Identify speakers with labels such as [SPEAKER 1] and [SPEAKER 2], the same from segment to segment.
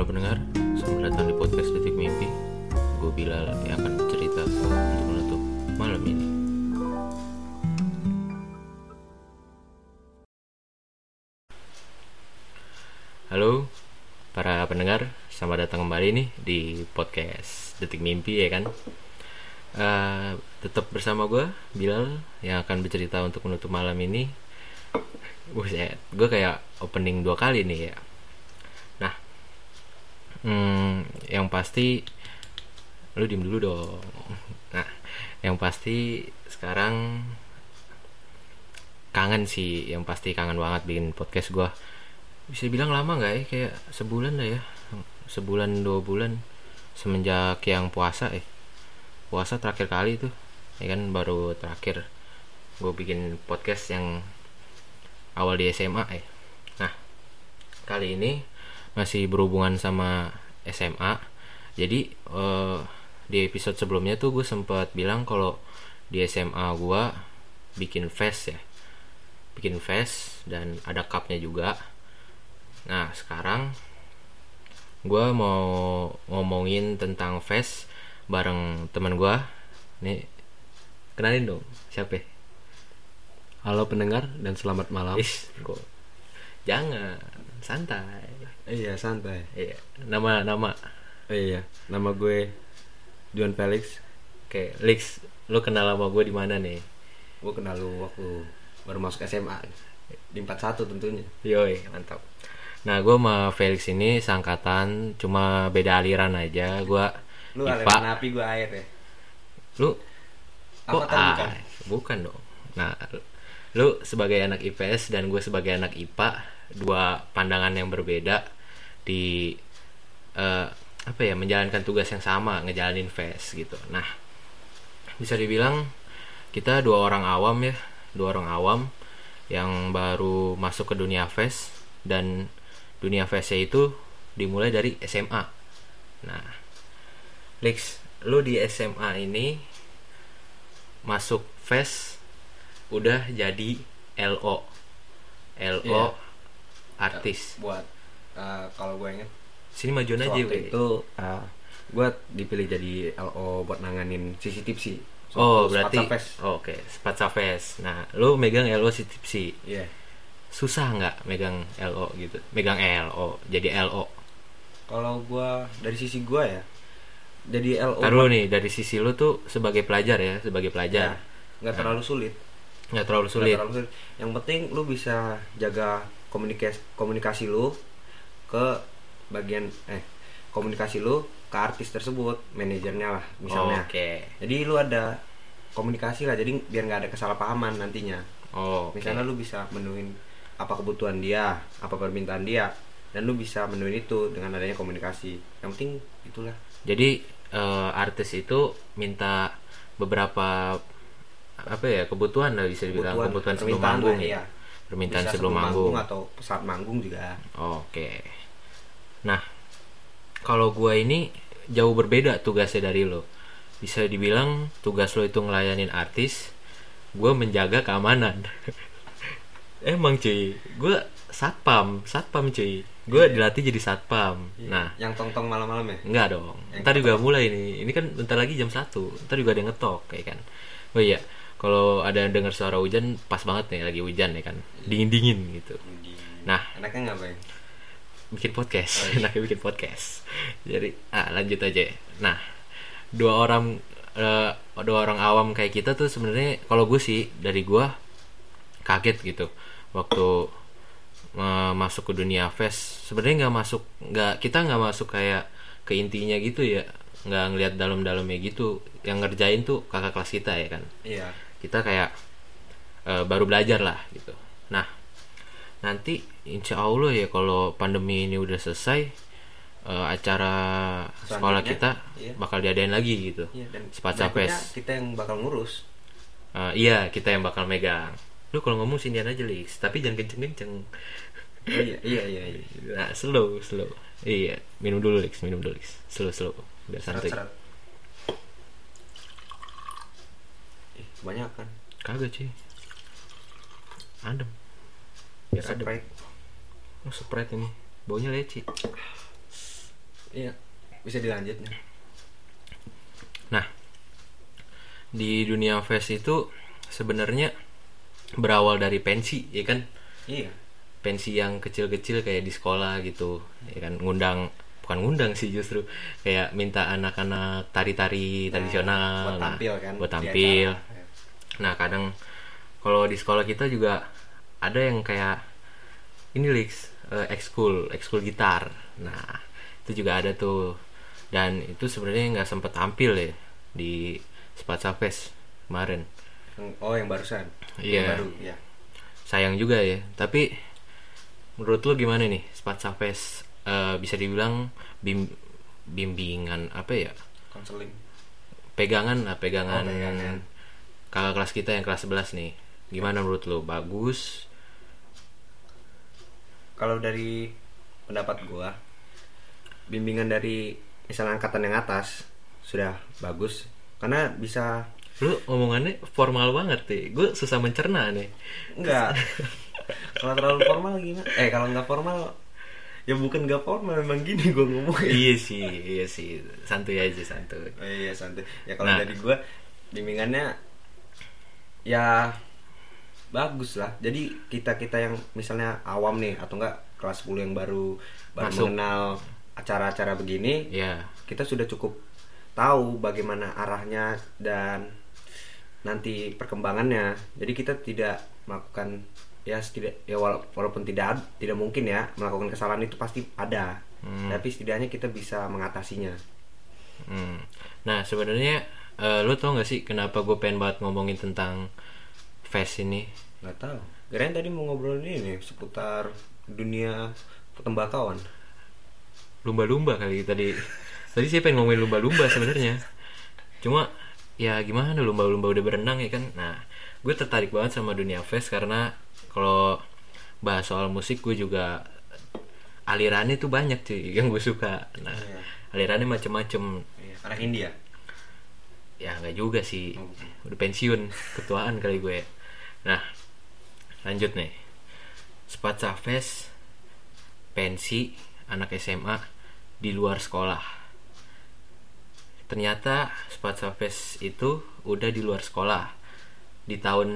[SPEAKER 1] Halo pendengar, selamat datang di podcast Detik Mimpi. Gue Bilal yang akan bercerita untuk menutup malam ini. Halo para pendengar, selamat datang kembali nih di podcast Detik Mimpi ya kan? Uh, Tetap bersama gue, Bilal yang akan bercerita untuk menutup malam ini. Buset, gue kayak opening dua kali nih ya hmm, yang pasti lu diem dulu dong. Nah yang pasti sekarang kangen sih yang pasti kangen banget bikin podcast gua. Bisa bilang lama nggak ya? Kayak sebulan lah ya. Sebulan dua bulan. Semenjak yang puasa eh. Puasa terakhir kali tuh. Ya kan baru terakhir gue bikin podcast yang awal di SMA eh. Nah kali ini masih berhubungan sama SMA jadi uh, di episode sebelumnya tuh gue sempat bilang kalau di SMA gue bikin fest ya. Bikin fest dan ada cupnya juga. Nah sekarang gue mau ngomongin tentang fest bareng teman gue nih kenalin dong siapa?
[SPEAKER 2] Halo pendengar dan selamat malam.
[SPEAKER 1] Is, kok? Jangan santai
[SPEAKER 2] Iya santai.
[SPEAKER 1] iya nama nama
[SPEAKER 2] Iya, nama gue Juan Felix.
[SPEAKER 1] Oke, Lix, lu kenal sama gue di mana nih?
[SPEAKER 2] Gue kenal lu waktu baru masuk SMA di 41 tentunya.
[SPEAKER 1] Yoi, mantap. Nah, gue sama Felix ini sangkatan, cuma beda aliran aja. Gue
[SPEAKER 2] Lu
[SPEAKER 1] IPA.
[SPEAKER 2] aliran api gue air ya.
[SPEAKER 1] Lu
[SPEAKER 2] Apa
[SPEAKER 1] kok ah,
[SPEAKER 2] bukan?
[SPEAKER 1] bukan dong. Nah, lu sebagai anak IPS dan gue sebagai anak IPA, dua pandangan yang berbeda di eh, apa ya menjalankan tugas yang sama ngejalanin fest gitu. Nah, bisa dibilang kita dua orang awam ya, dua orang awam yang baru masuk ke dunia fest dan dunia festnya itu dimulai dari SMA. Nah, Lex, lu di SMA ini masuk fest udah jadi LO. LO
[SPEAKER 2] Iya.
[SPEAKER 1] artis.
[SPEAKER 2] Buat uh, kalau gue inget
[SPEAKER 1] Sini majuan aja,
[SPEAKER 2] waktu itu uh, gue dipilih jadi LO buat nanganin sisi tipsi.
[SPEAKER 1] Oh,
[SPEAKER 2] Waktu
[SPEAKER 1] berarti oh, Oke, Spatsa Fest. Nah, lu megang LO si tipsi.
[SPEAKER 2] Iya.
[SPEAKER 1] Susah nggak megang LO gitu? Megang LO, jadi LO.
[SPEAKER 2] Kalau gue dari sisi gue ya, jadi LO
[SPEAKER 1] Ntar lu nih dari sisi lu tuh sebagai pelajar ya, sebagai pelajar.
[SPEAKER 2] nggak terlalu sulit.
[SPEAKER 1] nggak terlalu sulit.
[SPEAKER 2] terlalu sulit. Yang penting lu bisa jaga komunikasi komunikasi lu ke bagian eh komunikasi lu ke artis tersebut, manajernya lah misalnya.
[SPEAKER 1] Oke.
[SPEAKER 2] Jadi lu ada komunikasi lah, jadi biar nggak ada kesalahpahaman nantinya.
[SPEAKER 1] Oh, oke.
[SPEAKER 2] Misalnya lu bisa menuhin apa kebutuhan dia, apa permintaan dia, dan lu bisa menuhin itu dengan adanya komunikasi. Yang penting itulah.
[SPEAKER 1] Jadi eh, artis itu minta beberapa apa ya kebutuhan lah bisa dibilang kebutuhan, sebelum
[SPEAKER 2] permintaan
[SPEAKER 1] manggung ya.
[SPEAKER 2] iya.
[SPEAKER 1] Permintaan
[SPEAKER 2] Bisa
[SPEAKER 1] sebelum manggung.
[SPEAKER 2] atau saat manggung juga.
[SPEAKER 1] Oke. Nah, kalau gua ini jauh berbeda tugasnya dari lo. Bisa dibilang tugas lo itu ngelayanin artis, gua menjaga keamanan. Emang cuy, gua satpam, satpam cuy. Gua
[SPEAKER 2] Iya.
[SPEAKER 1] dilatih jadi satpam. Nah,
[SPEAKER 2] yang tong-tong malam-malam ya.
[SPEAKER 1] Enggak dong.
[SPEAKER 2] Yang
[SPEAKER 1] Ntar juga mulai nih. Ini kan bentar lagi jam 1. Ntar juga ada yang ngetok kayak kan. Oh iya, kalau ada yang dengar suara hujan pas banget nih lagi hujan ya kan. Dingin-dingin gitu. Nah,
[SPEAKER 2] Enaknya ngapain?
[SPEAKER 1] Bikin podcast.
[SPEAKER 2] Oh, iya.
[SPEAKER 1] Enaknya bikin podcast. Jadi, ah lanjut aja. Nah, dua orang eh, dua orang awam kayak kita tuh sebenarnya kalau gue sih dari gue kaget gitu waktu eh, masuk ke dunia fest sebenarnya nggak masuk nggak kita nggak masuk kayak ke intinya gitu ya nggak ngelihat dalam-dalamnya gitu yang ngerjain tuh kakak kelas kita ya kan
[SPEAKER 2] Iya.
[SPEAKER 1] kita kayak eh, baru belajar lah gitu nah nanti insya Allah ya kalau pandemi ini udah selesai eh, acara sekolah
[SPEAKER 2] Selanjutnya,
[SPEAKER 1] kita
[SPEAKER 2] iya.
[SPEAKER 1] bakal diadain lagi gitu
[SPEAKER 2] Iya dan
[SPEAKER 1] Fest.
[SPEAKER 2] kita yang bakal ngurus.
[SPEAKER 1] Eh, iya kita yang bakal megang lu kalau ngomong sinian aja Lix tapi jangan kenceng-kenceng
[SPEAKER 2] Oh, iya iya iya. iya.
[SPEAKER 1] nah slow slow iya minum dulu Lix minum dulu Lix slow slow biar santai
[SPEAKER 2] Serat-serat. Ih, kebanyakan.
[SPEAKER 1] kagak cuy adem adem
[SPEAKER 2] Sprite.
[SPEAKER 1] oh sprite ini baunya leci
[SPEAKER 2] iya bisa dilanjut
[SPEAKER 1] Nah, di dunia fest itu sebenarnya berawal dari pensi, ya kan?
[SPEAKER 2] iya
[SPEAKER 1] Pensi yang kecil-kecil kayak di sekolah gitu, ya kan? Ngundang bukan ngundang sih justru kayak minta anak-anak tari-tari tradisional
[SPEAKER 2] buat
[SPEAKER 1] nah,
[SPEAKER 2] tampil kan
[SPEAKER 1] buat tampil. Nah, kadang kalau di sekolah kita juga ada yang kayak ini Lix, eh, ekskul, ekskul gitar. Nah, itu juga ada tuh. Dan itu sebenarnya nggak sempet tampil ya di Spatsa Fest kemarin.
[SPEAKER 2] Oh yang barusan
[SPEAKER 1] Iya.
[SPEAKER 2] yang baru ya
[SPEAKER 1] Sayang juga ya. Tapi menurut lu gimana nih Spatsa Fest? Eh, bisa dibilang bim- bimbingan apa ya?
[SPEAKER 2] konseling
[SPEAKER 1] Pegangan lah, pegangan.
[SPEAKER 2] Oh, pegangan.
[SPEAKER 1] Kakak kelas kita yang kelas 11 nih. Gimana menurut lu? Bagus?
[SPEAKER 2] Kalau dari pendapat gua bimbingan dari misalnya angkatan yang atas sudah bagus karena bisa
[SPEAKER 1] Lu omongannya formal banget nih. Gue susah mencerna nih.
[SPEAKER 2] enggak kalau terlalu formal gimana eh kalau nggak formal ya bukan nggak formal memang gini gua ngomong
[SPEAKER 1] iya sih, iya sih. Santuy aja santuy.
[SPEAKER 2] Oh, iya santai ya kalau
[SPEAKER 1] Nah.
[SPEAKER 2] dari gua bimbingannya ya bagus lah jadi kita kita yang misalnya awam nih atau enggak kelas 10 yang baru baru
[SPEAKER 1] Masuk.
[SPEAKER 2] mengenal acara-acara begini
[SPEAKER 1] Ya,
[SPEAKER 2] kita sudah cukup tahu bagaimana arahnya dan nanti perkembangannya jadi kita tidak melakukan ya setidak ya wala- walaupun tidak tidak mungkin ya melakukan kesalahan itu pasti ada
[SPEAKER 1] Hmm.
[SPEAKER 2] tapi setidaknya kita bisa mengatasinya
[SPEAKER 1] hmm. Nah, sebenarnya eh, lu tau gak sih kenapa gue pengen banget ngomongin tentang fest ini?
[SPEAKER 2] nggak tahu kirain tadi mau ngobrolin ini seputar dunia tembakauan
[SPEAKER 1] Lumba-lumba kali tadi. Tadi saya pengen ngomongin lumba-lumba sebenarnya. Cuma ya gimana lumba-lumba udah berenang ya kan. Nah, gue tertarik banget sama dunia fest karena kalau bahas soal musik gue juga alirannya tuh banyak cuy yang gue suka. Nah,
[SPEAKER 2] Iya.
[SPEAKER 1] alirannya macem-macem
[SPEAKER 2] Iya, anak India
[SPEAKER 1] ya nggak juga sih
[SPEAKER 2] Oh.
[SPEAKER 1] udah pensiun ketuaan kali gue nah lanjut nih. Spatsa Fest pensi anak SMA di luar sekolah. Ternyata Spatsa Fest itu udah di luar sekolah di tahun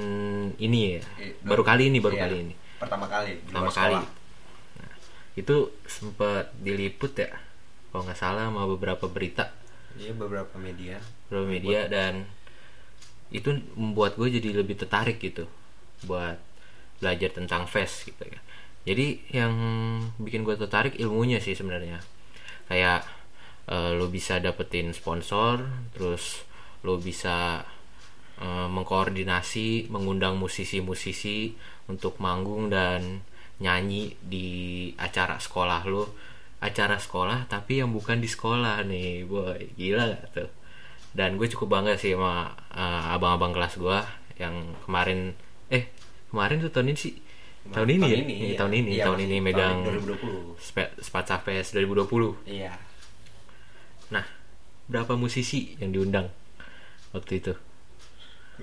[SPEAKER 1] ini ya.
[SPEAKER 2] Eh,
[SPEAKER 1] baru kali ini baru
[SPEAKER 2] iya,
[SPEAKER 1] kali ini.
[SPEAKER 2] pertama kali di
[SPEAKER 1] pertama
[SPEAKER 2] luar
[SPEAKER 1] kali.
[SPEAKER 2] sekolah.
[SPEAKER 1] nah, itu sempat diliput ya kalau nggak salah sama beberapa berita.
[SPEAKER 2] Iya beberapa media.
[SPEAKER 1] Beberapa media dan itu membuat gue jadi lebih tertarik gitu buat belajar tentang fest gitu ya jadi yang bikin gue tertarik ilmunya sih sebenarnya. Kayak eh, lo bisa dapetin sponsor terus lo bisa eh, mengkoordinasi mengundang musisi-musisi untuk manggung dan nyanyi di acara sekolah lo. Acara sekolah tapi yang bukan di sekolah nih boy. Gila gak tuh dan gue cukup bangga sih sama eh, abang-abang kelas gue yang kemarin eh kemarin tuh tahun ini sih? Tahun ini ya? Iya,
[SPEAKER 2] iya.
[SPEAKER 1] tahun ini
[SPEAKER 2] Iya,
[SPEAKER 1] tahun ini megang
[SPEAKER 2] 2020
[SPEAKER 1] Spe- Spatsa Fest 2020
[SPEAKER 2] iya.
[SPEAKER 1] Nah berapa musisi yang diundang waktu itu?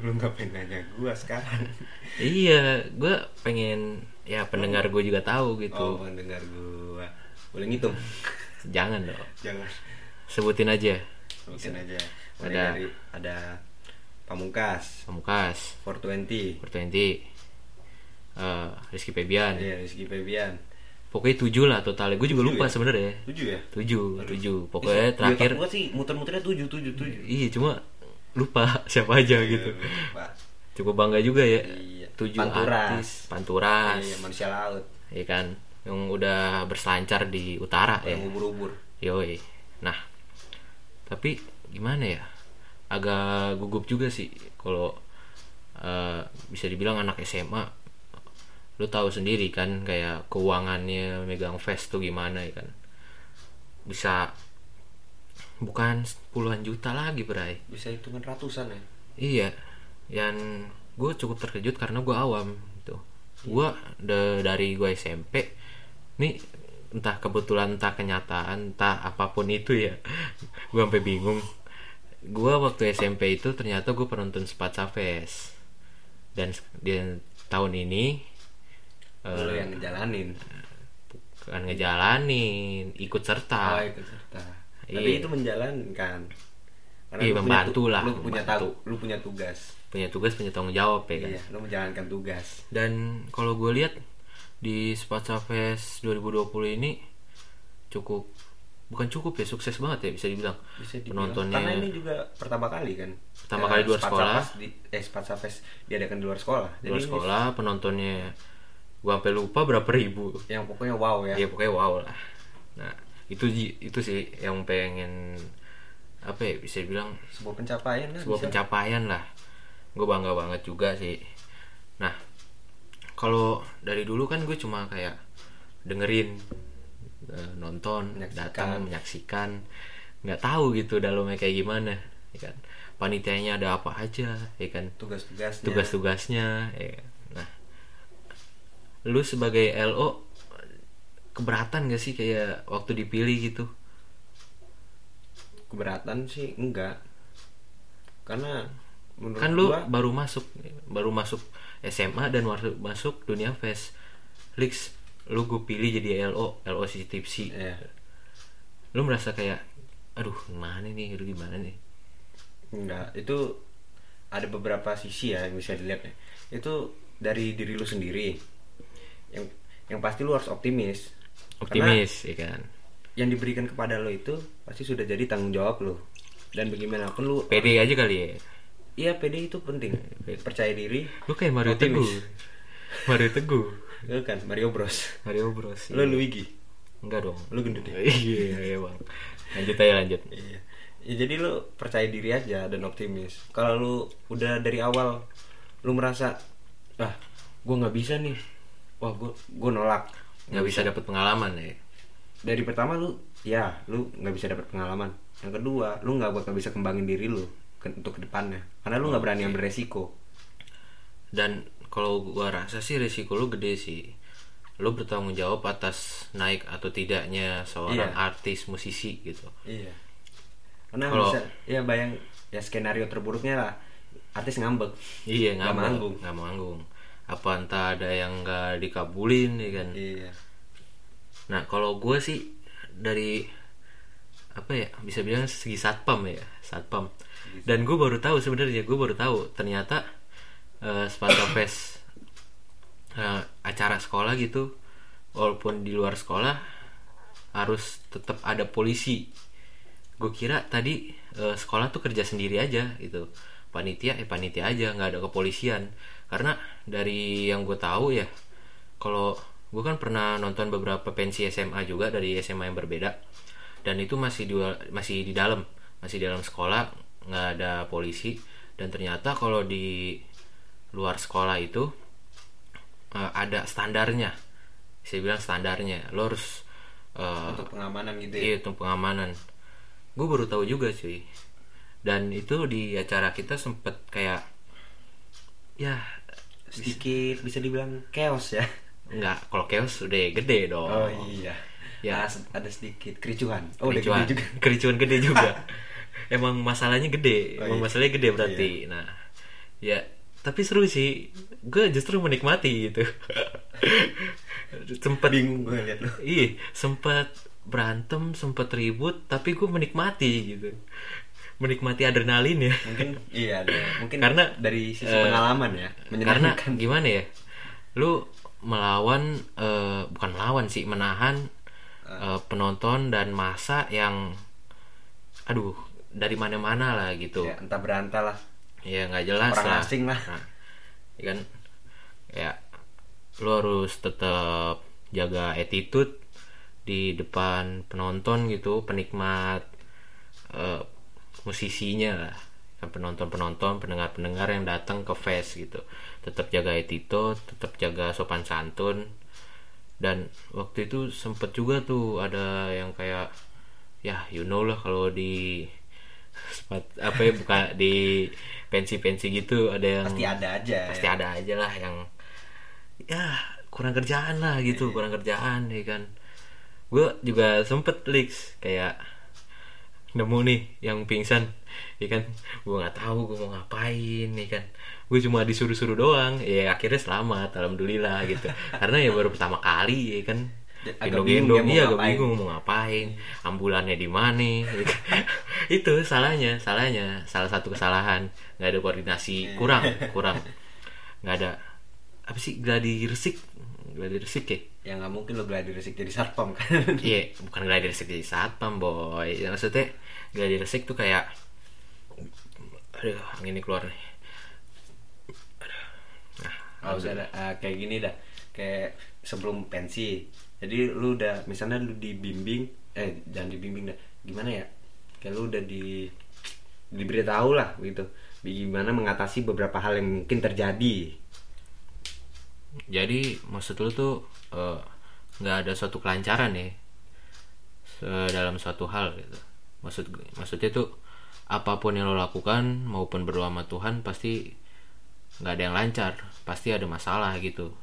[SPEAKER 2] Lu ngapain nanya gua sekarang?
[SPEAKER 1] Iya gue pengen ya pendengar gue juga tahu gitu.
[SPEAKER 2] Oh mendengar gua. Boleh ngitung?
[SPEAKER 1] Jangan dong.
[SPEAKER 2] Jangan.
[SPEAKER 1] Sebutin aja.
[SPEAKER 2] Sebutin aja Mulai
[SPEAKER 1] Ada-
[SPEAKER 2] dari ada Pamungkas.
[SPEAKER 1] Pamungkas.
[SPEAKER 2] 420
[SPEAKER 1] Pertwenti eh Rizky Febian.
[SPEAKER 2] Iya Rizky Febian.
[SPEAKER 1] Pokoknya tujuh lah totalnya. Gue juga
[SPEAKER 2] Tujuh
[SPEAKER 1] lupa
[SPEAKER 2] ya?
[SPEAKER 1] sebenarnya.
[SPEAKER 2] Tujuh ya?
[SPEAKER 1] Tujuh tujuh. Pokoknya
[SPEAKER 2] Di
[SPEAKER 1] terakhir
[SPEAKER 2] otak gua sih muter-muternya tujuh tujuh tujuh.
[SPEAKER 1] Iya cuma lupa siapa aja gitu.
[SPEAKER 2] Iya, Pak.
[SPEAKER 1] cukup bangga juga ya.
[SPEAKER 2] Iya.
[SPEAKER 1] tujuh
[SPEAKER 2] Panturas.
[SPEAKER 1] artis. Panturas.
[SPEAKER 2] Iya manusia laut.
[SPEAKER 1] Ya kan? Yang udah berselancar di utara ya.
[SPEAKER 2] yang ubur-ubur
[SPEAKER 1] yoi. Nah tapi gimana ya agak gugup juga sih kalau eh, bisa dibilang anak SMA lu tahu sendiri kan kayak keuangannya megang fest tuh gimana ya kan bisa bukan puluhan juta lagi berai
[SPEAKER 2] bisa hitungan ratusan ya
[SPEAKER 1] Iya, yang gue cukup terkejut karena gue awam gitu. Gue dari gue SMP, nih entah kebetulan entah kenyataan entah apa pun itu ya, gue sampai bingung. Gue waktu SMP itu ternyata gue penonton Spatsa Fest dan di tahun ini
[SPEAKER 2] lu yang ngejalanin
[SPEAKER 1] kan ngejalanin ikut serta
[SPEAKER 2] Oh, ikut serta.
[SPEAKER 1] Iya.
[SPEAKER 2] Tapi itu menjalankan. Karena
[SPEAKER 1] Iya,
[SPEAKER 2] lu punya
[SPEAKER 1] membantu
[SPEAKER 2] tu-
[SPEAKER 1] lah,
[SPEAKER 2] Lu punya tahu, lu punya tugas.
[SPEAKER 1] punya tugas punya tanggung jawab ya kan
[SPEAKER 2] Iya, lu menjalankan tugas.
[SPEAKER 1] dan kalau gue lihat di Sparta Fest 2020 ini cukup bukan cukup ya sukses banget ya bisa dibilang
[SPEAKER 2] Bisa dibilang.
[SPEAKER 1] penontonnya
[SPEAKER 2] Karena ini juga pertama kali kan.
[SPEAKER 1] Pertama
[SPEAKER 2] Eh,
[SPEAKER 1] kali di luar sekolah.
[SPEAKER 2] Di, eh Spatsa Fest diadakan di luar sekolah.
[SPEAKER 1] di luar
[SPEAKER 2] ini
[SPEAKER 1] sekolah penontonnya gua sampai lupa berapa ribu
[SPEAKER 2] Yang pokoknya wow ya.
[SPEAKER 1] ya pokoknya wow lah nah itu itu sih yang pengen apa ya bisa bilang
[SPEAKER 2] Sebuah pencapaian lah.
[SPEAKER 1] sebuah
[SPEAKER 2] bisa.
[SPEAKER 1] pencapaian lah gue bangga banget juga sih nah kalau dari dulu kan gue cuma kayak dengerin eh, nonton
[SPEAKER 2] Menyaksikan.
[SPEAKER 1] datang menyaksikan nggak tahu gitu dalamnya kayak gimana ya kan panitianya ada apa aja ya kan
[SPEAKER 2] Tugas-tugasnya.
[SPEAKER 1] tugas-tugasnya ya. nah lu sebagai LO keberatan gak sih kayak waktu dipilih gitu
[SPEAKER 2] keberatan sih enggak. Karena menurut
[SPEAKER 1] kan lu
[SPEAKER 2] gua
[SPEAKER 1] baru masuk baru masuk SMA dan masuk masuk dunia fest Lix lu gue pilih jadi LO LO si tipsi
[SPEAKER 2] ya,
[SPEAKER 1] lu merasa kayak aduh gimana nih lu gimana nih
[SPEAKER 2] enggak. Itu ada beberapa sisi ya yang bisa dilihat ya. Itu dari diri lu sendiri. Yang yang pasti lu harus optimis. Karena
[SPEAKER 1] optimis ya kan
[SPEAKER 2] yang diberikan kepada lo itu pasti sudah jadi tanggung jawab lo dan bagaimanapun lu
[SPEAKER 1] pede aja kali ya
[SPEAKER 2] iya PD itu penting percaya diri
[SPEAKER 1] lu kayak Mario
[SPEAKER 2] Optimis.
[SPEAKER 1] Teguh Mario Teguh
[SPEAKER 2] lu kan Mario Bros.
[SPEAKER 1] Mario Bros
[SPEAKER 2] lo Luigi?
[SPEAKER 1] Enggak dong
[SPEAKER 2] lu gendut ya
[SPEAKER 1] iya iya bang. Lanjut aja lanjut.
[SPEAKER 2] Iya. Ya, jadi lu percaya diri aja dan optimis. Kalau lu udah dari awal lu merasa ah gue nggak bisa nih. Wah gue gue nolak.
[SPEAKER 1] Nggak bisa dapet pengalaman ya?
[SPEAKER 2] Dari pertama lu ya lu nggak bisa dapat pengalaman. Yang kedua lu nggak bakal bisa kembangin diri lu ke- untuk ke depannya. Karena lu nggak berani ambil resiko.
[SPEAKER 1] Dan kalau gua rasa sih resiko lu gede sih. Lu bertanggung jawab atas naik atau tidaknya seorang
[SPEAKER 2] Iya.
[SPEAKER 1] artis musisi gitu.
[SPEAKER 2] Iya. Karena
[SPEAKER 1] Kalau-
[SPEAKER 2] bisa ya bayang ya skenario terburuknya lah. Artis ngambek.
[SPEAKER 1] iya
[SPEAKER 2] Nggak
[SPEAKER 1] nggak
[SPEAKER 2] manggung.
[SPEAKER 1] Nggak manggung. Apa entah ada yang nggak dikabulin ya kan?
[SPEAKER 2] Iya.
[SPEAKER 1] nah kalau gue sih dari apa ya bisa bilang segi satpam ya satpam. Dan gue baru tahu sebenarnya gue baru tahu ternyata eh Sparta Fest eh, acara sekolah gitu. Walaupun di luar sekolah harus tetap ada polisi. Gue kira tadi eh, sekolah tuh kerja sendiri aja gitu. Panitia eh panitia aja nggak ada kepolisian. Karena dari yang gue tahu ya kalau gue kan pernah nonton beberapa pensi SMA juga dari SMA yang berbeda. Dan itu masih di masih di dalam masih di dalam sekolah nggak ada polisi. Dan ternyata kalau di luar sekolah itu eh, ada standarnya saya bilang standarnya lo harus eh,
[SPEAKER 2] Untuk pengamanan gitu ya.
[SPEAKER 1] Iya itu pengamanan. Gue baru tahu juga sih. Dan itu di acara kita sempet kayak ya
[SPEAKER 2] Sedikit bisa dibilang chaos ya.
[SPEAKER 1] nggak kalau chaos udah gede dong.
[SPEAKER 2] Oh iya.
[SPEAKER 1] Ya.
[SPEAKER 2] Ya ada sedikit kericuhan. Oh, udah
[SPEAKER 1] kericuan,
[SPEAKER 2] gede juga.
[SPEAKER 1] kericuan gede juga. Emang masalahnya gede,
[SPEAKER 2] Oh,
[SPEAKER 1] emang
[SPEAKER 2] iya.
[SPEAKER 1] masalahnya gede berarti. Nah, ya tapi seru sih. Gue justru menikmati gitu. sempet
[SPEAKER 2] Bingung gue liat.
[SPEAKER 1] Iya, sempat berantem, sempat ribut, tapi gue menikmati gitu. Menikmati adrenalin ya.
[SPEAKER 2] Mungkin iya ada. Mungkin
[SPEAKER 1] Karena,
[SPEAKER 2] dari sisi
[SPEAKER 1] eh,
[SPEAKER 2] pengalaman ya.
[SPEAKER 1] Karena gimana ya? Lu melawan eh, bukan melawan sih, menahan eh, penonton dan masa yang aduh, dari mana-mana lah gitu.
[SPEAKER 2] Ya, entah berantah lah.
[SPEAKER 1] Ya nggak jelas
[SPEAKER 2] Orang
[SPEAKER 1] lah.
[SPEAKER 2] asing lah.
[SPEAKER 1] Nah, ya kan ya lu harus tetap jaga attitude di depan penonton gitu, penikmat eh, musisinya lah. Kan penonton-penonton, pendengar-pendengar yang datang ke fest gitu. Tetap jaga attitude, tetap jaga sopan santun. Dan waktu itu sempet juga tuh ada yang kayak ya you know lah kalau di apa ya buka di pensi-pensi gitu ada yang
[SPEAKER 2] Pasti ada aja.
[SPEAKER 1] pasti
[SPEAKER 2] ya.
[SPEAKER 1] ada aja lah yang ya kurang kerjaan lah gitu
[SPEAKER 2] Iya.
[SPEAKER 1] kurang kerjaan ya kan gue juga sempet leaks kayak nemu nih yang pingsan ya kan gue nggak tahu gue mau ngapain ya kan gue cuma disuruh-suruh doang ya akhirnya selamat alhamdulillah gitu karena ya baru pertama kali ya kan gendong-gendong
[SPEAKER 2] ya
[SPEAKER 1] iya agak bingung mau ngapain ambulannya di mana gitu. itu salahnya salahnya. Salah satu kesalahan. Nggak ada koordinasi kurang kurang. Nggak ada apa sih gladi resik? Gladi resik ya?
[SPEAKER 2] Ya nggak mungkin lo gladi resik jadi satpam kan?
[SPEAKER 1] Iya, bukan gladi resik jadi satpam boy. Ya, maksudnya gladi resik tuh kayak, aduh anginnya keluar nih. Aduh. Nah,
[SPEAKER 2] Nggak usah ada ah, kayak gini dah. Kayak sebelum pensi jadi lu udah misalnya lu dibimbing eh jangan dibimbing dah gimana ya? Kayak lu udah di diberitahu lah gitu. Gimana mengatasi beberapa hal yang mungkin terjadi.
[SPEAKER 1] Jadi maksud lu tuh eh, nggak ada suatu kelancaran ya? Dalam suatu hal gitu. Maksud maksudnya tuh apa pun yang lo lakukan maupun berdoa sama Tuhan pasti nggak ada yang lancar, pasti ada masalah gitu.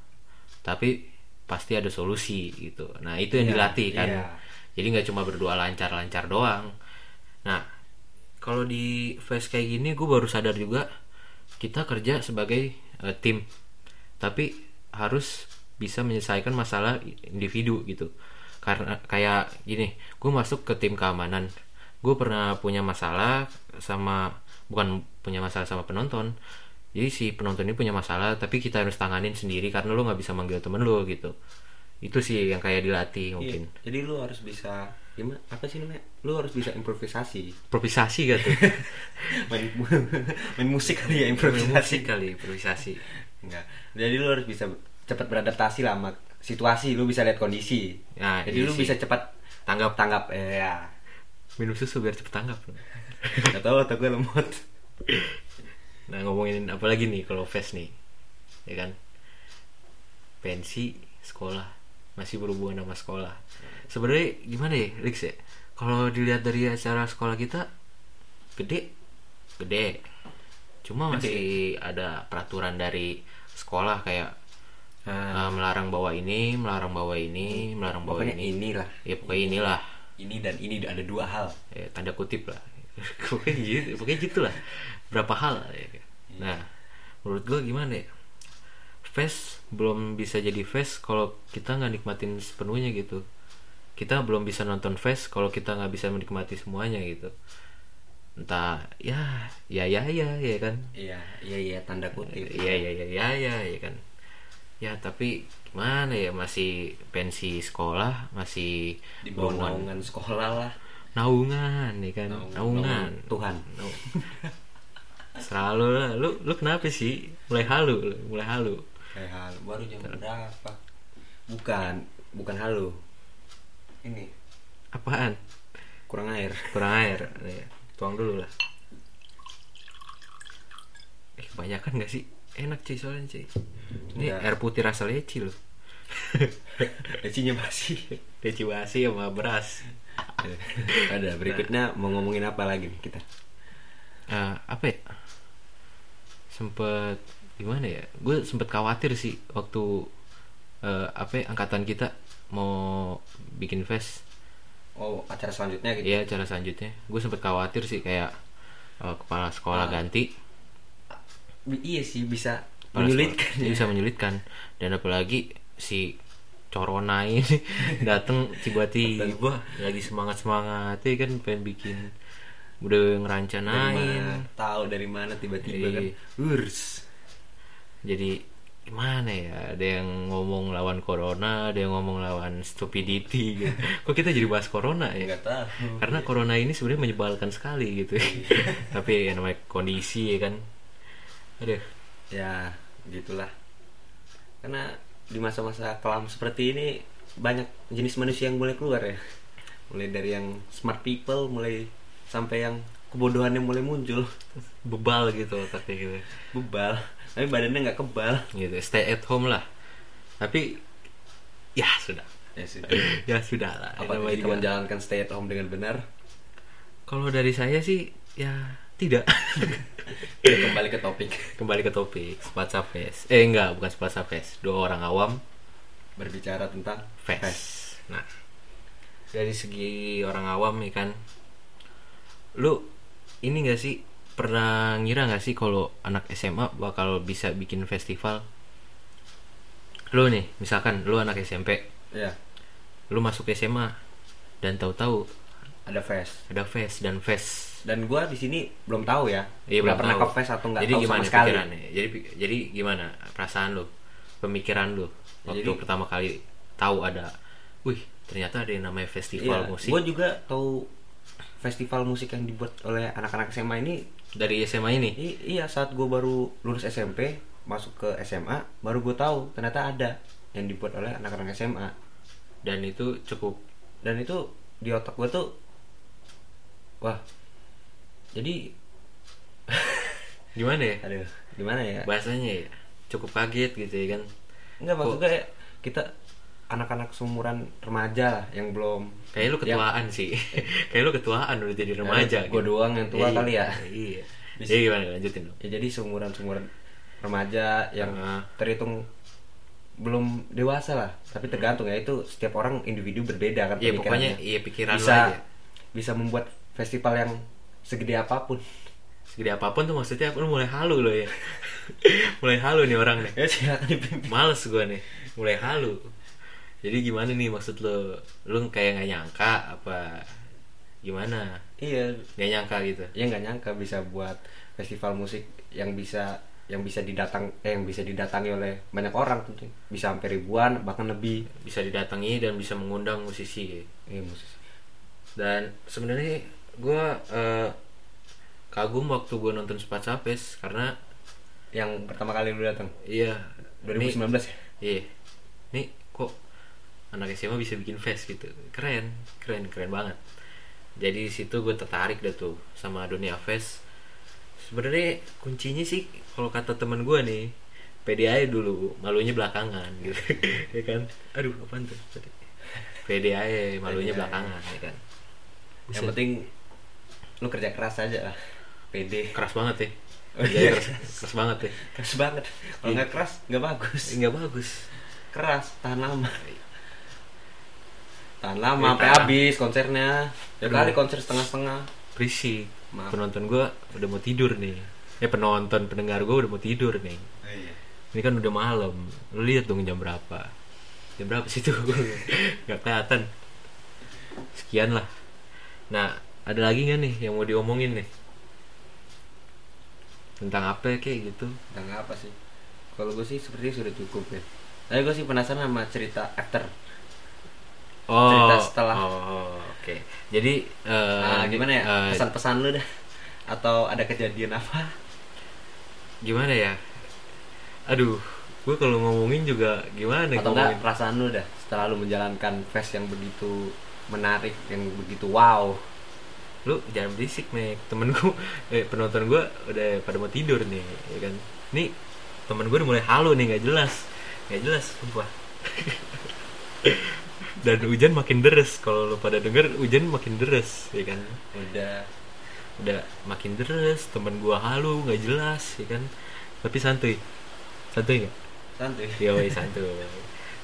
[SPEAKER 1] Tapi pasti ada solusi gitu. Nah itu yang
[SPEAKER 2] Iya,
[SPEAKER 1] dilatih kan.
[SPEAKER 2] iya.
[SPEAKER 1] Jadi nggak cuma berdoa lancar-lancar doang. Nah kalau di face kayak gini gue baru sadar juga kita kerja sebagai eh, tim tapi harus bisa menyelesaikan masalah individu gitu karena kayak gini gue masuk ke tim keamanan gue pernah punya masalah sama bukan punya masalah sama penonton jadi si penonton ini punya masalah tapi kita harus tanganin sendiri karena lo nggak bisa manggil temen lo gitu. Itu sih yang kayak dilatih
[SPEAKER 2] Iya,
[SPEAKER 1] mungkin.
[SPEAKER 2] jadi lu harus bisa gimana apa sih namanya? Lu harus bisa improvisasi.
[SPEAKER 1] Improvisasi gitu
[SPEAKER 2] main main musik kali ya improvisasi.
[SPEAKER 1] kali improvisasi.
[SPEAKER 2] Enggak jadi lu harus bisa cepat beradaptasi lah sama situasi lu bisa lihat kondisi.
[SPEAKER 1] Nah,
[SPEAKER 2] jadi
[SPEAKER 1] iya
[SPEAKER 2] lu
[SPEAKER 1] sih.
[SPEAKER 2] bisa cepat
[SPEAKER 1] tanggap.
[SPEAKER 2] tanggap eh ya.
[SPEAKER 1] Minum susu biar cepet tanggap.
[SPEAKER 2] Gak tau otak gue lemot
[SPEAKER 1] Nah ngomongin apa lagi nih kalau fest nih? Ya kan? Pensi sekolah. Masih berhubungan sama sekolah. Sebenarnya gimana ya Rix ya? Kalau dilihat dari acara sekolah kita Gede. Gede. Cuma masih ada peraturan dari sekolah kayak
[SPEAKER 2] nah,
[SPEAKER 1] eh, Melarang bawa ini Melarang bawa ini Melarang bawa
[SPEAKER 2] pokoknya
[SPEAKER 1] ini.
[SPEAKER 2] inilah.
[SPEAKER 1] Ya pokoknya inilah.
[SPEAKER 2] Ini dan ini ada dua hal.
[SPEAKER 1] Ya, tanda kutip lah. Pokoknya gitu pokoknya gitulah berapa hal ya. nah menurut gue gimana ya? Fest belum bisa jadi fest kalau kita nggak nikmatin sepenuhnya gitu. Kita belum bisa nonton fest kalau kita nggak bisa menikmati semuanya gitu. Entah ya ya ya ya ya kan?
[SPEAKER 2] Iya iya iya tanda kutip.
[SPEAKER 1] Ya ya ya ya ya ya kan? Ya tapi gimana ya? Masih pensi sekolah masih
[SPEAKER 2] di bawah naungan sekolah lah.
[SPEAKER 1] Naungan ya kan?
[SPEAKER 2] Naungan-
[SPEAKER 1] naungan.
[SPEAKER 2] Tuhan
[SPEAKER 1] selalu lah. Lu lu kenapa sih? Mulai halu lu, mulai halu.
[SPEAKER 2] Kayak hal baru jam berapa? Bukan bukan halu. Ini.
[SPEAKER 1] Apaan?
[SPEAKER 2] Kurang air.
[SPEAKER 1] Kurang air. Nih, tuang dulu lah. Eh kebanyakan gak sih? Enak cuy soalnya cuy. Ini
[SPEAKER 2] Enggak.
[SPEAKER 1] air putih rasa leci loh.
[SPEAKER 2] Lecinya basi.
[SPEAKER 1] Leci basi sama beras.
[SPEAKER 2] Ada berikutnya mau ngomongin apa lagi nih kita?
[SPEAKER 1] Eh, apa ya sempet gimana ya gue sempet khawatir sih waktu eh, apa ya, angkatan kita mau bikin fest.
[SPEAKER 2] Oh acara selanjutnya gitu?
[SPEAKER 1] Iya cara selanjutnya. Gue sempet khawatir sih kayak eh, kepala sekolah
[SPEAKER 2] Ah.
[SPEAKER 1] ganti.
[SPEAKER 2] Iya sih bisa
[SPEAKER 1] kepala
[SPEAKER 2] menyulitkan
[SPEAKER 1] sekolah. Iya, bisa menyulitkan. Dan apalagi si corona ini dateng tiba-tiba lagi semangat semangatnya kan pengen bikin udah ngerancanain
[SPEAKER 2] tahu dari mana tiba-tiba kan?
[SPEAKER 1] Iya.
[SPEAKER 2] urs.
[SPEAKER 1] Jadi gimana ya? Ada yang ngomong lawan corona ada yang ngomong lawan stupidity gitu. kok kita jadi bahas corona ya?
[SPEAKER 2] Nggak tahu.
[SPEAKER 1] Karena corona ini sebenarnya menyebalkan sekali gitu. Tapi ya namanya kondisi ya kan. Aduh
[SPEAKER 2] ya gitulah. Karena di masa-masa kelam seperti ini banyak jenis manusia yang mulai keluar ya. Mulai dari yang smart people mulai sampai yang kebodohan yang mulai muncul.
[SPEAKER 1] Bebal gitu otaknya gitu.
[SPEAKER 2] Bebal. Tapi badannya nggak kebal.
[SPEAKER 1] Gitu stay at home lah. Tapi ya sudah.
[SPEAKER 2] Ya sudah
[SPEAKER 1] ya sudah lah.
[SPEAKER 2] Apa kita
[SPEAKER 1] juga-
[SPEAKER 2] menjalankan stay at home dengan benar?
[SPEAKER 1] Kalau dari saya sih ya tidak.
[SPEAKER 2] Kita kembali ke topik.
[SPEAKER 1] Kembali ke topik Spatsa Fest. Eh enggak bukan Spatsa Fest. Dua orang awam
[SPEAKER 2] berbicara tentang
[SPEAKER 1] Fest. Nah dari segi orang awam nih kan lu ini gak sih pernah ngira gak sih kalau anak SMA bakal bisa bikin festival? Lu nih misalkan lu anak SMP
[SPEAKER 2] ya
[SPEAKER 1] lu masuk SMA dan tahu-tahu
[SPEAKER 2] ada fest.
[SPEAKER 1] ada fest dan fest.
[SPEAKER 2] Dan gua di sini belum tahu ya.
[SPEAKER 1] Iya, belum
[SPEAKER 2] pernah
[SPEAKER 1] tahu.
[SPEAKER 2] ke fest atau nggak
[SPEAKER 1] jadi
[SPEAKER 2] tahu
[SPEAKER 1] gimana
[SPEAKER 2] sama sekali.
[SPEAKER 1] pikirannya? Jadi jadi gimana perasaan lu pemikiran lu waktu
[SPEAKER 2] Jadi-
[SPEAKER 1] pertama kali tahu ada wih ternyata ada yang namanya festival
[SPEAKER 2] Iya,
[SPEAKER 1] musik.
[SPEAKER 2] gua juga tahu festival musik yang dibuat oleh anak-anak SMA ini
[SPEAKER 1] dari SMA ini?
[SPEAKER 2] I- iya saat gua baru lulus SMP masuk ke SMA baru gua tahu ternyata ada yang dibuat oleh anak-anak SMA
[SPEAKER 1] dan itu cukup.
[SPEAKER 2] Dan itu di otak gua tuh wah jadi
[SPEAKER 1] gimana ya?
[SPEAKER 2] Aduh gimana ya?
[SPEAKER 1] Bahasanya ya cukup kaget gitu ya kan?
[SPEAKER 2] Enggak maksud gue kita anak-anak seumuran remaja lah yang belum.
[SPEAKER 1] Kayak lu ketuaan sih. Kayak lu ketuaan udah jadi remaja
[SPEAKER 2] gua doang yang tua
[SPEAKER 1] Iya,
[SPEAKER 2] kali ya.
[SPEAKER 1] iya.
[SPEAKER 2] Bisa.
[SPEAKER 1] jadi gimana? Lanjutin dong.
[SPEAKER 2] Ya jadi seumuran seumuran remaja yang
[SPEAKER 1] Ah.
[SPEAKER 2] terhitung belum dewasa lah. Tapi tergantung ya itu setiap orang individu berbeda kan
[SPEAKER 1] iya pokoknya iya pikiran
[SPEAKER 2] bisa
[SPEAKER 1] aja.
[SPEAKER 2] bisa membuat festival yang segede apa pun.
[SPEAKER 1] Segede apa pun tuh maksudnya lu mulai halu lo ya. Mulai halu nih orang nih.
[SPEAKER 2] Ya silakan dipimpin.
[SPEAKER 1] Males gue nih. Mulai halu jadi gimana nih maksud lo? Lu kayak nggak nyangka apa gimana?
[SPEAKER 2] Iya.
[SPEAKER 1] Nggak nyangka gitu?
[SPEAKER 2] Ya nggak nyangka bisa buat festival musik yang bisa yang bisa didatang eh yang bisa didatangi oleh banyak orang tentu bisa sampai ribuan bahkan lebih.
[SPEAKER 1] Bisa didatangi dan bisa mengundang musisi.
[SPEAKER 2] Eh musisi.
[SPEAKER 1] Dan sebenarnya gue eh, kagum waktu gue nonton Spat Sapes karena
[SPEAKER 2] yang pertama kali lu datang?
[SPEAKER 1] Iya.
[SPEAKER 2] 2019
[SPEAKER 1] nih,
[SPEAKER 2] ya?
[SPEAKER 1] Iya nih kok anak SMA bisa bikin fest gitu. Keren keren keren banget. Jadi di situ gue tertarik deh tuh sama dunia fest. Sebenarnya kuncinya sih kalau kata teman gue nih pede aja dulu malunya belakangan gitu ya kan? Aduh apaan tuh? Pede aja malunya
[SPEAKER 2] aja.
[SPEAKER 1] belakangan ya kan?
[SPEAKER 2] Yang penting lu kerja keras aja lah pede
[SPEAKER 1] keras banget ya.
[SPEAKER 2] Oh,
[SPEAKER 1] Kerjanya
[SPEAKER 2] iya.
[SPEAKER 1] keras, keras banget ya.
[SPEAKER 2] Keras banget. Kalau nggak keras nggak bagus.
[SPEAKER 1] Nggak bagus.
[SPEAKER 2] Keras tahan lama tahan lama
[SPEAKER 1] Ya,
[SPEAKER 2] sampai habis konsernya. Ya kali konser setengah-setengah.
[SPEAKER 1] Berisik
[SPEAKER 2] Maaf.
[SPEAKER 1] penonton gue udah mau tidur nih. Ya penonton pendengar gue udah mau tidur nih. Ini kan udah malam. Lu lihat dong jam berapa. Jam berapa sih tuh? Nggak kelihatan. Sekian lah. Nah ada lagi nggak nih yang mau diomongin nih? Tentang apa ya, kayak gitu?
[SPEAKER 2] Tentang apa sih? Kalau gue sih sepertinya sudah cukup ya. Tapi gue sih penasaran sama cerita after
[SPEAKER 1] oh
[SPEAKER 2] Cerita setelah.
[SPEAKER 1] oh, oke. Jadi eh,
[SPEAKER 2] nah, gimana ya?
[SPEAKER 1] eh,
[SPEAKER 2] pesan-pesan lu dah atau ada kejadian apa?
[SPEAKER 1] Gimana ya? Aduh gue kalau ngomongin juga gimana
[SPEAKER 2] atau
[SPEAKER 1] ngomongin?
[SPEAKER 2] enggak perasaan lu dah setelah lu menjalankan fest yang begitu menarik yang begitu wow.
[SPEAKER 1] Lu jangan berisik mek. Temen gue eh, penonton gue udah pada mau tidur nih ya kan? Nih temen gue udah mulai halu nih nggak jelas. Nggak jelas sumpah dan hujan makin deres kalau lu pada denger hujan makin deres ya kan
[SPEAKER 2] udah
[SPEAKER 1] udah makin deres temen gue halu nggak jelas ya kan tapi santuy santuy nggak
[SPEAKER 2] santuy
[SPEAKER 1] Yoi santuy.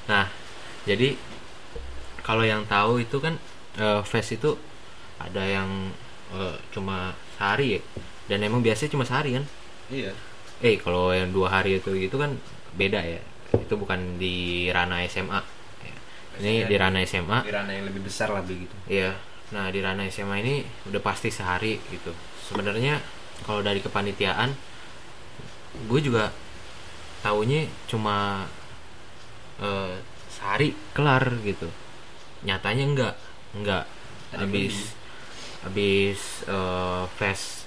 [SPEAKER 1] Nah, jadi kalau yang tahu itu kan eh, fest itu ada yang eh, cuma sehari ya. Dan emang biasanya cuma sehari kan.
[SPEAKER 2] iya
[SPEAKER 1] Eh, kalau yang dua hari itu itu kan beda ya. Itu bukan di ranah SMA. Ya. Ini
[SPEAKER 2] Biasanya
[SPEAKER 1] di ranah SMA.
[SPEAKER 2] di ranah yang lebih besar lah begitu
[SPEAKER 1] Iya. Nah, di ranah SMA ini udah pasti sehari gitu. Sebenarnya kalau dari kepanitiaan gue juga taunya cuma eh, sehari kelar gitu. Nyatanya enggak, enggak.
[SPEAKER 2] Ada
[SPEAKER 1] Habis habis eh, fest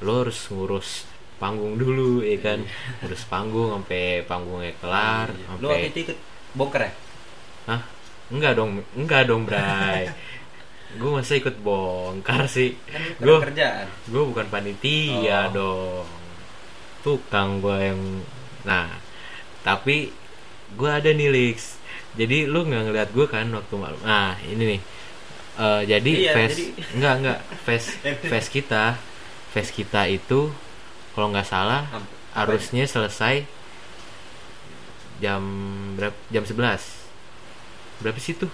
[SPEAKER 1] lo harus ngurus panggung dulu ya kan. Ngurus panggung sampai panggungnya kelar,
[SPEAKER 2] Iya. lu waktu
[SPEAKER 1] sampai
[SPEAKER 2] itu ikut bongkar ya
[SPEAKER 1] Hah? Enggak dong, enggak dong, Bray. gue masa ikut bongkar sih.
[SPEAKER 2] kan
[SPEAKER 1] Gue
[SPEAKER 2] kerjaan
[SPEAKER 1] gue bukan panitia
[SPEAKER 2] Oh.
[SPEAKER 1] dong. Tukang gue yang Nah, tapi gue ada nih Lix. Jadi lu nggak ngeliat gue kan waktu malam. Nah, ini nih. Eh, jadi
[SPEAKER 2] Iya,
[SPEAKER 1] fest
[SPEAKER 2] jadi-
[SPEAKER 1] enggak enggak fest fest kita fest kita itu kalau nggak salah
[SPEAKER 2] Am-
[SPEAKER 1] harusnya selesai jam berapa jam 11 berapa sih tuh?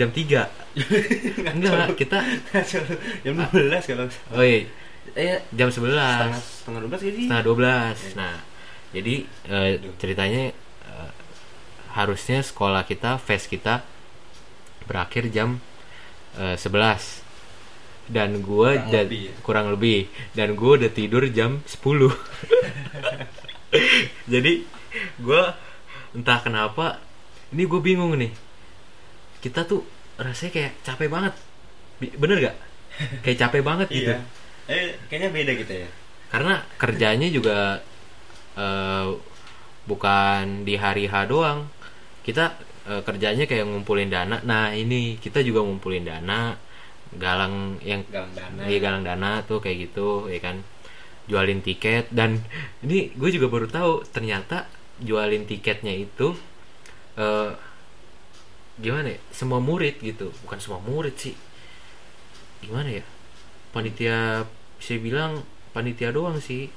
[SPEAKER 1] Jam 3 enggak kita
[SPEAKER 2] jam 12 kalau
[SPEAKER 1] oh iya.
[SPEAKER 2] Eh
[SPEAKER 1] jam 11
[SPEAKER 2] setengah setengah 12 jadi
[SPEAKER 1] setengah 12 nah jadi eh, ceritanya eh, harusnya sekolah kita fest kita berakhir jam eh, 11 dan gue
[SPEAKER 2] Kurang lebih ya?
[SPEAKER 1] kurang lebih. Dan gue udah tidur jam 10 jadi gue entah kenapa ini gue bingung nih. Kita tuh rasanya kayak capek banget. Bener gak kayak capek banget gitu.
[SPEAKER 2] Iya. Eh, kayaknya beda kita ya.
[SPEAKER 1] karena kerjanya juga eh, bukan di hari H doang. Kita eh, kerjanya kayak ngumpulin dana. Nah ini kita juga ngumpulin dana galang yang
[SPEAKER 2] Galang dana.
[SPEAKER 1] Iya galang dana tuh kayak gitu ya kan. Jualin tiket. Dan ini gue juga baru tahu ternyata jualin tiketnya itu eh gimana ya semua murid gitu bukan semua murid sih gimana ya panitia saya bilang panitia doang sih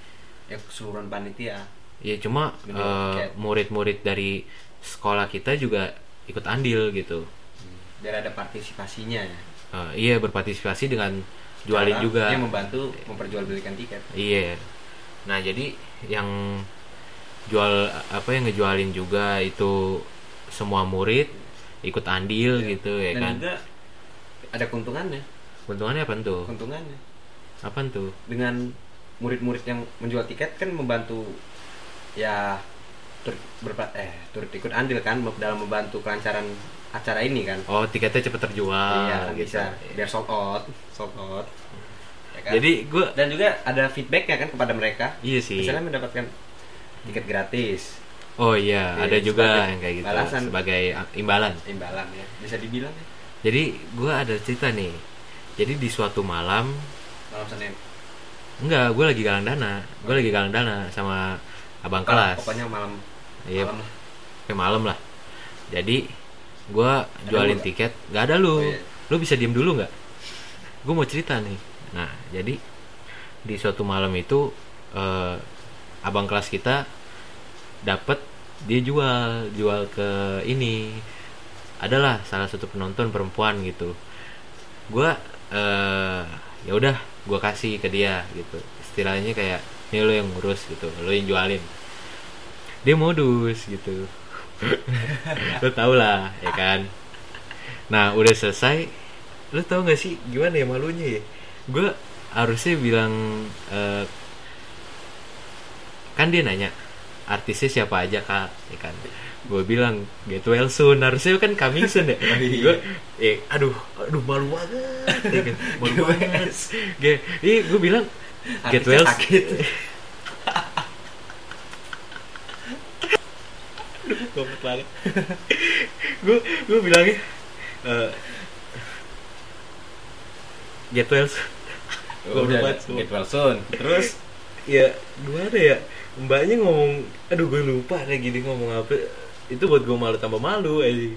[SPEAKER 2] Ya keseluruhan panitia.
[SPEAKER 1] ya cuma eh, murid-murid dari sekolah kita juga ikut andil gitu
[SPEAKER 2] Biar ada partisipasinya ya.
[SPEAKER 1] Eh, iya berpartisipasi dengan jualin
[SPEAKER 2] Cara
[SPEAKER 1] juga
[SPEAKER 2] Yang membantu memperjualbelikan tiket.
[SPEAKER 1] Iya. Nah, jadi yang jual apa yang ngejualin juga itu semua murid ikut andil gitu ya
[SPEAKER 2] Dan
[SPEAKER 1] kan.
[SPEAKER 2] juga ada keuntungannya.
[SPEAKER 1] Keuntungannya apa tuh?
[SPEAKER 2] Keuntungannya
[SPEAKER 1] Apa tuh?
[SPEAKER 2] dengan murid-murid yang menjual tiket kan membantu ya turut berpa- eh turut ikut andil kan dalam membantu kelancaran acara ini kan.
[SPEAKER 1] Oh, tiketnya cepet terjual
[SPEAKER 2] iya kan
[SPEAKER 1] gitu.
[SPEAKER 2] bisa biar sold out, sold out. Ya kan?
[SPEAKER 1] Jadi gua
[SPEAKER 2] dan juga ada feedbacknya kan kepada mereka.
[SPEAKER 1] iya sih.
[SPEAKER 2] Misalnya mendapatkan tiket gratis,
[SPEAKER 1] Oh iya,
[SPEAKER 2] Iya,
[SPEAKER 1] ada juga
[SPEAKER 2] sebagai
[SPEAKER 1] yang kayak gitu
[SPEAKER 2] balasan.
[SPEAKER 1] sebagai imbalan.
[SPEAKER 2] imbalan ya, bisa dibilang ya.
[SPEAKER 1] Jadi gua ada cerita nih. Jadi di suatu malam
[SPEAKER 2] Malam Senin.
[SPEAKER 1] enggak, gue lagi galang dana. Gue lagi galang dana sama abang kelas.
[SPEAKER 2] Pokoknya malam
[SPEAKER 1] Iya,
[SPEAKER 2] malam
[SPEAKER 1] sampai malam lah jadi gua jualin tiket nggak ada lu
[SPEAKER 2] Oh, iya.
[SPEAKER 1] lu bisa diem dulu nggak gue mau cerita nih nah jadi di suatu malam itu eh, abang kelas kita dapat dia jual jual ke ini. Adalah salah satu penonton perempuan gitu. Gua eh ya udah gua kasih ke dia gitu. Istilahnya kayak ini lo yang ngurus gitu. Lo yang jualin. Dia modus gitu. Lo tau lah ya kan? Nah udah selesai lo tau gak sih gimana ya malunya ya? Gue harusnya bilang eh, kan dia nanya artisnya siapa aja kak? Ya kan? Gue bilang get well soon. Harusnya kan coming soon ya.
[SPEAKER 2] Iya.
[SPEAKER 1] gue eh aduh aduh malu banget. Ya kan? Malu
[SPEAKER 2] Get
[SPEAKER 1] banget. Gue gue bilang get well
[SPEAKER 2] sakit.
[SPEAKER 1] goblok banget gue gue bilangnya eh, get well soon.
[SPEAKER 2] Oh,
[SPEAKER 1] Goblok
[SPEAKER 2] udah get well soon. Terus?
[SPEAKER 1] Ya gimana ya mbaknya ngomong aduh gue lupa kayak gini ngomong apa. Itu buat gue malu tambah malu aja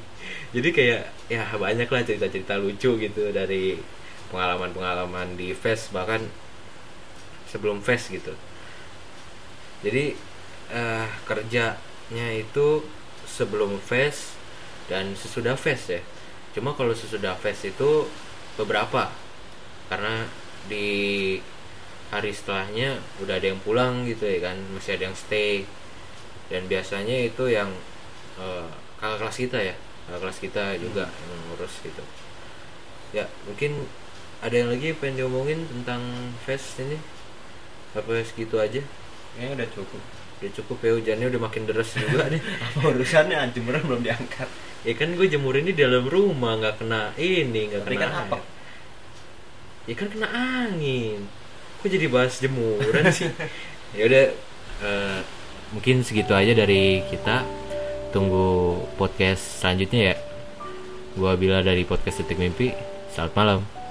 [SPEAKER 1] jadi kayak ya banyak lah cerita-cerita lucu gitu dari pengalaman-pengalaman di fest bahkan sebelum fest gitu. Jadi eh, kerjanya itu sebelum fest dan sesudah fest ya. Cuma kalau sesudah fest itu beberapa. Karena di hari setelahnya udah ada yang pulang gitu ya kan masih ada yang stay. Dan biasanya itu yang eh, kakak kelas kita ya kakak kelas kita juga yang ngurus gitu. Ya mungkin ada yang lagi pengen diomongin tentang fest ini? Apa segitu aja?
[SPEAKER 2] Kayaknya udah cukup.
[SPEAKER 1] udah cukup ya hujannya udah makin deras juga nih.
[SPEAKER 2] Apa urusannya? Jemuran belum diangkat?
[SPEAKER 1] ya kan gue jemur ini di dalam rumah nggak kena ini nggak kena
[SPEAKER 2] kan apa?
[SPEAKER 1] ya kan kena angin kok jadi bahas jemuran sih? Ya udah eh, mungkin segitu aja dari kita. Tunggu podcast selanjutnya ya. Gua bila dari podcast detik mimpi. Selamat malam